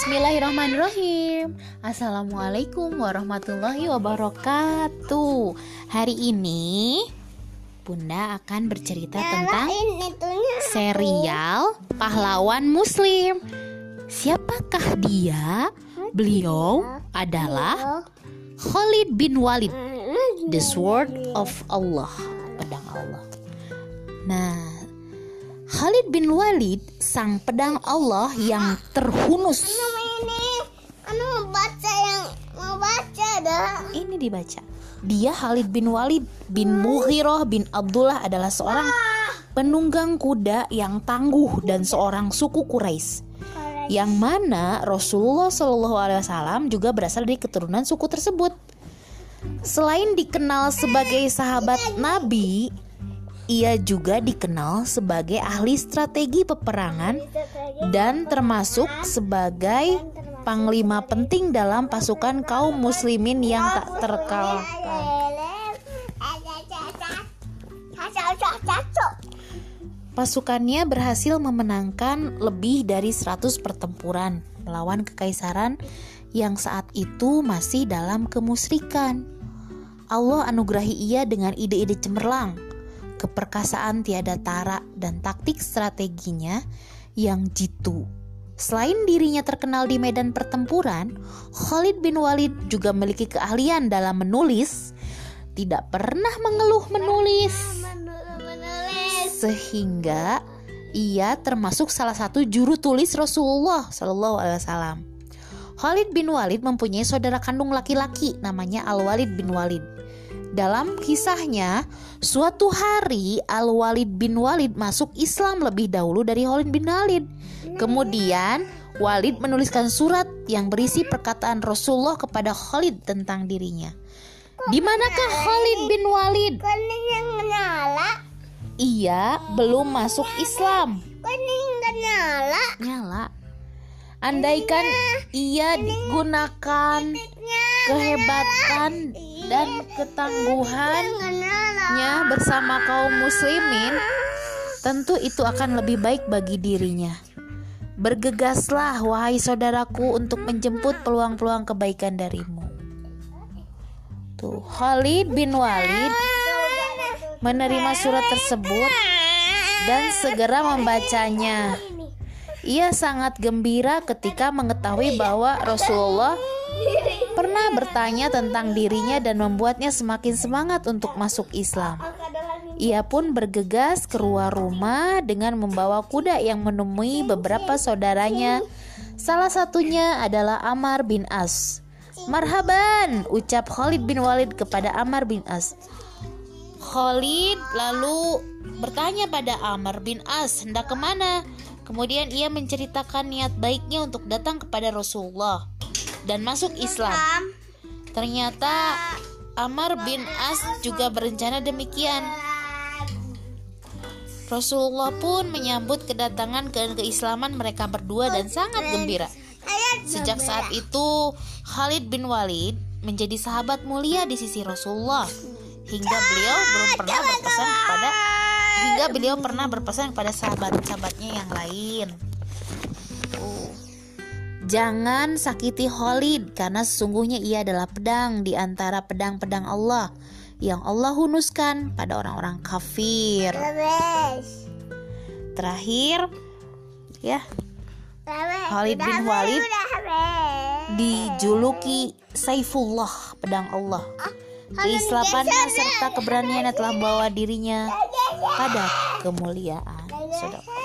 Bismillahirrahmanirrahim. Assalamualaikum warahmatullahi wabarakatuh. Hari ini Bunda akan bercerita tentang serial pahlawan muslim. Siapakah dia? Beliau adalah Khalid bin Walid. The Sword of Allah. Pedang Allah. Nah Khalid bin Walid, sang pedang Allah yang terhunus. ini anu mau baca yang mau baca dah Ini dibaca. Dia Khalid bin Walid bin Mughirah bin Abdullah adalah seorang penunggang kuda yang tangguh dan seorang suku Quraisy. Yang mana Rasulullah Shallallahu Alaihi Wasallam juga berasal dari keturunan suku tersebut. Selain dikenal sebagai sahabat Nabi, ia juga dikenal sebagai ahli strategi peperangan dan termasuk sebagai panglima penting dalam pasukan kaum muslimin yang tak terkalahkan. Pasukannya berhasil memenangkan lebih dari 100 pertempuran melawan kekaisaran yang saat itu masih dalam kemusyrikan. Allah anugerahi ia dengan ide-ide cemerlang, keperkasaan tiada tara dan taktik strateginya yang jitu. Selain dirinya terkenal di medan pertempuran, Khalid bin Walid juga memiliki keahlian dalam menulis. Tidak pernah mengeluh menulis, sehingga ia termasuk salah satu juru tulis Rasulullah Shallallahu Alaihi Wasallam. Khalid bin Walid mempunyai saudara kandung laki-laki namanya Al Walid bin Walid. Dalam kisahnya, suatu hari Al-Walid bin Walid masuk Islam lebih dahulu dari Khalid bin Walid. Kemudian, Walid menuliskan surat yang berisi perkataan Rasulullah kepada Khalid tentang dirinya. Di manakah Khalid bin Walid? Ia belum masuk Islam. nyala Nyala. Andaikan ia digunakan kehebatan dan ketangguhannya bersama kaum muslimin, tentu itu akan lebih baik bagi dirinya. Bergegaslah wahai saudaraku untuk menjemput peluang-peluang kebaikan darimu. Tuh, Khalid bin Walid menerima surat tersebut dan segera membacanya. Ia sangat gembira ketika mengetahui bahwa Rasulullah pernah bertanya tentang dirinya dan membuatnya semakin semangat untuk masuk Islam. Ia pun bergegas keluar rumah dengan membawa kuda yang menemui beberapa saudaranya. Salah satunya adalah Amar bin As. Marhaban, ucap Khalid bin Walid kepada Amar bin As. Khalid lalu bertanya pada Amr bin As hendak ke mana. Kemudian ia menceritakan niat baiknya untuk datang kepada Rasulullah dan masuk Islam. Ternyata Amr bin As juga berencana demikian. Rasulullah pun menyambut kedatangan ke keislaman mereka berdua dan sangat gembira. Sejak saat itu, Khalid bin Walid menjadi sahabat mulia di sisi Rasulullah hingga beliau belum pernah berpesan kepada hingga beliau pernah berpesan kepada sahabat-sahabatnya yang lain. Jangan sakiti Khalid karena sesungguhnya ia adalah pedang di antara pedang-pedang Allah yang Allah hunuskan pada orang-orang kafir. Terakhir ya. Khalid bin Walid dijuluki Saifullah pedang Allah. Keislamannya serta keberaniannya telah membawa dirinya pada kemuliaan. Saudara.